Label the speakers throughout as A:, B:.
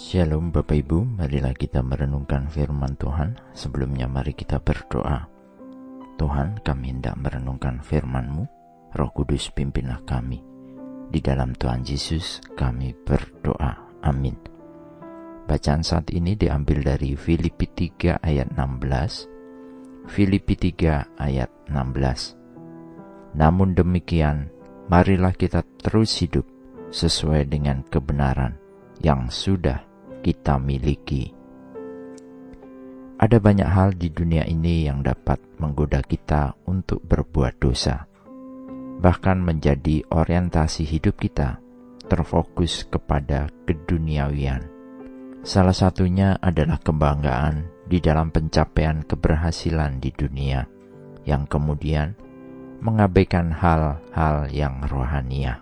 A: Shalom Bapak Ibu, marilah kita merenungkan firman Tuhan. Sebelumnya mari kita berdoa. Tuhan, kami hendak merenungkan firman-Mu. Roh Kudus pimpinlah kami. Di dalam Tuhan Yesus kami berdoa. Amin. Bacaan saat ini diambil dari Filipi 3 ayat 16. Filipi 3 ayat 16. Namun demikian, marilah kita terus hidup sesuai dengan kebenaran yang sudah kita miliki. Ada banyak hal di dunia ini yang dapat menggoda kita untuk berbuat dosa, bahkan menjadi orientasi hidup kita terfokus kepada keduniawian. Salah satunya adalah kebanggaan di dalam pencapaian keberhasilan di dunia, yang kemudian mengabaikan hal-hal yang rohania.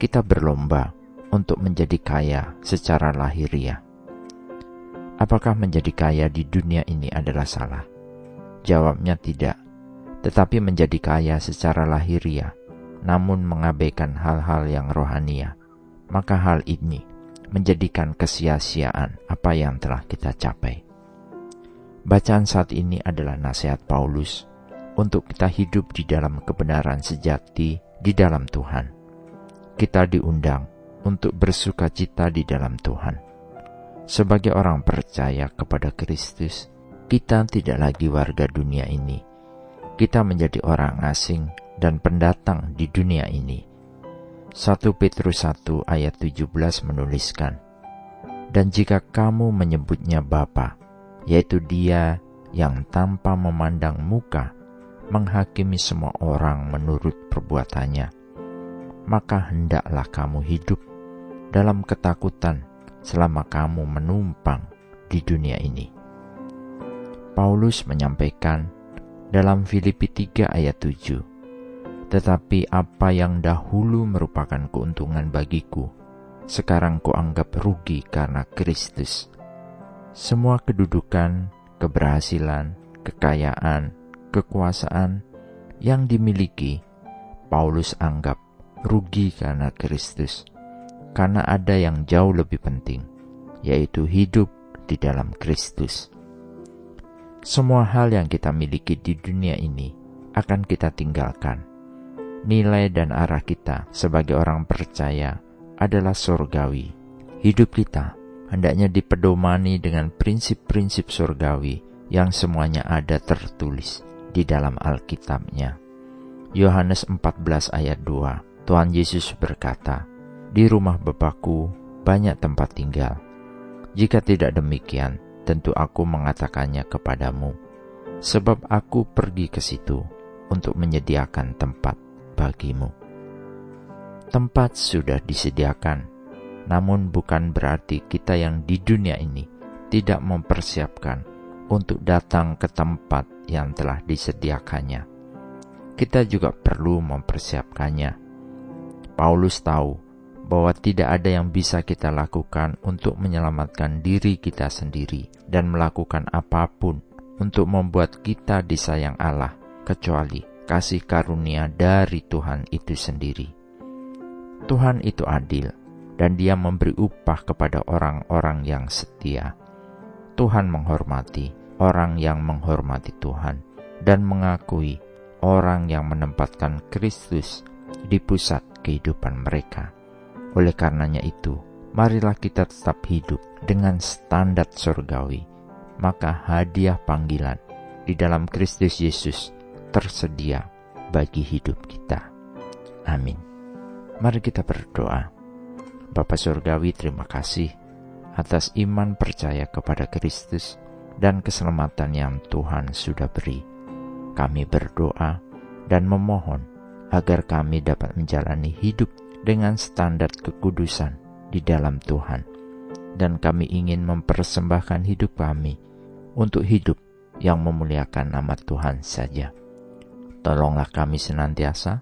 A: Kita berlomba untuk menjadi kaya secara lahiriah. Apakah menjadi kaya di dunia ini adalah salah? Jawabnya tidak, tetapi menjadi kaya secara lahiriah, namun mengabaikan hal-hal yang rohania, maka hal ini menjadikan kesia-siaan apa yang telah kita capai. Bacaan saat ini adalah nasihat Paulus untuk kita hidup di dalam kebenaran sejati di dalam Tuhan. Kita diundang untuk bersuka cita di dalam Tuhan. Sebagai orang percaya kepada Kristus, kita tidak lagi warga dunia ini. Kita menjadi orang asing dan pendatang di dunia ini. 1 Petrus 1 ayat 17 menuliskan, Dan jika kamu menyebutnya Bapa, yaitu dia yang tanpa memandang muka, menghakimi semua orang menurut perbuatannya, maka hendaklah kamu hidup dalam ketakutan selama kamu menumpang di dunia ini. Paulus menyampaikan dalam Filipi 3 ayat 7, Tetapi apa yang dahulu merupakan keuntungan bagiku, sekarang kuanggap rugi karena Kristus. Semua kedudukan, keberhasilan, kekayaan, kekuasaan yang dimiliki, Paulus anggap rugi karena Kristus karena ada yang jauh lebih penting, yaitu hidup di dalam Kristus. Semua hal yang kita miliki di dunia ini akan kita tinggalkan. Nilai dan arah kita sebagai orang percaya adalah surgawi. Hidup kita hendaknya dipedomani dengan prinsip-prinsip surgawi yang semuanya ada tertulis di dalam Alkitabnya. Yohanes 14 ayat 2, Tuhan Yesus berkata, di rumah Bapakku banyak tempat tinggal. Jika tidak demikian, tentu aku mengatakannya kepadamu, sebab aku pergi ke situ untuk menyediakan tempat bagimu. Tempat sudah disediakan, namun bukan berarti kita yang di dunia ini tidak mempersiapkan untuk datang ke tempat yang telah disediakannya. Kita juga perlu mempersiapkannya. Paulus tahu bahwa tidak ada yang bisa kita lakukan untuk menyelamatkan diri kita sendiri dan melakukan apa pun untuk membuat kita disayang Allah, kecuali kasih karunia dari Tuhan itu sendiri. Tuhan itu adil, dan Dia memberi upah kepada orang-orang yang setia. Tuhan menghormati orang yang menghormati Tuhan dan mengakui orang yang menempatkan Kristus di pusat kehidupan mereka. Oleh karenanya itu, marilah kita tetap hidup dengan standar surgawi, maka hadiah panggilan di dalam Kristus Yesus tersedia bagi hidup kita. Amin. Mari kita berdoa. Bapa Surgawi, terima kasih atas iman percaya kepada Kristus dan keselamatan yang Tuhan sudah beri. Kami berdoa dan memohon agar kami dapat menjalani hidup dengan standar kekudusan di dalam Tuhan, dan kami ingin mempersembahkan hidup kami untuk hidup yang memuliakan nama Tuhan saja. Tolonglah kami senantiasa,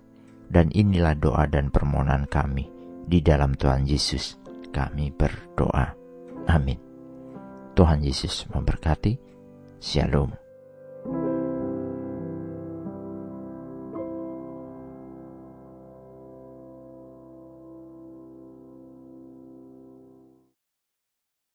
A: dan inilah doa dan permohonan kami di dalam Tuhan Yesus. Kami berdoa. Amin. Tuhan Yesus memberkati. Shalom.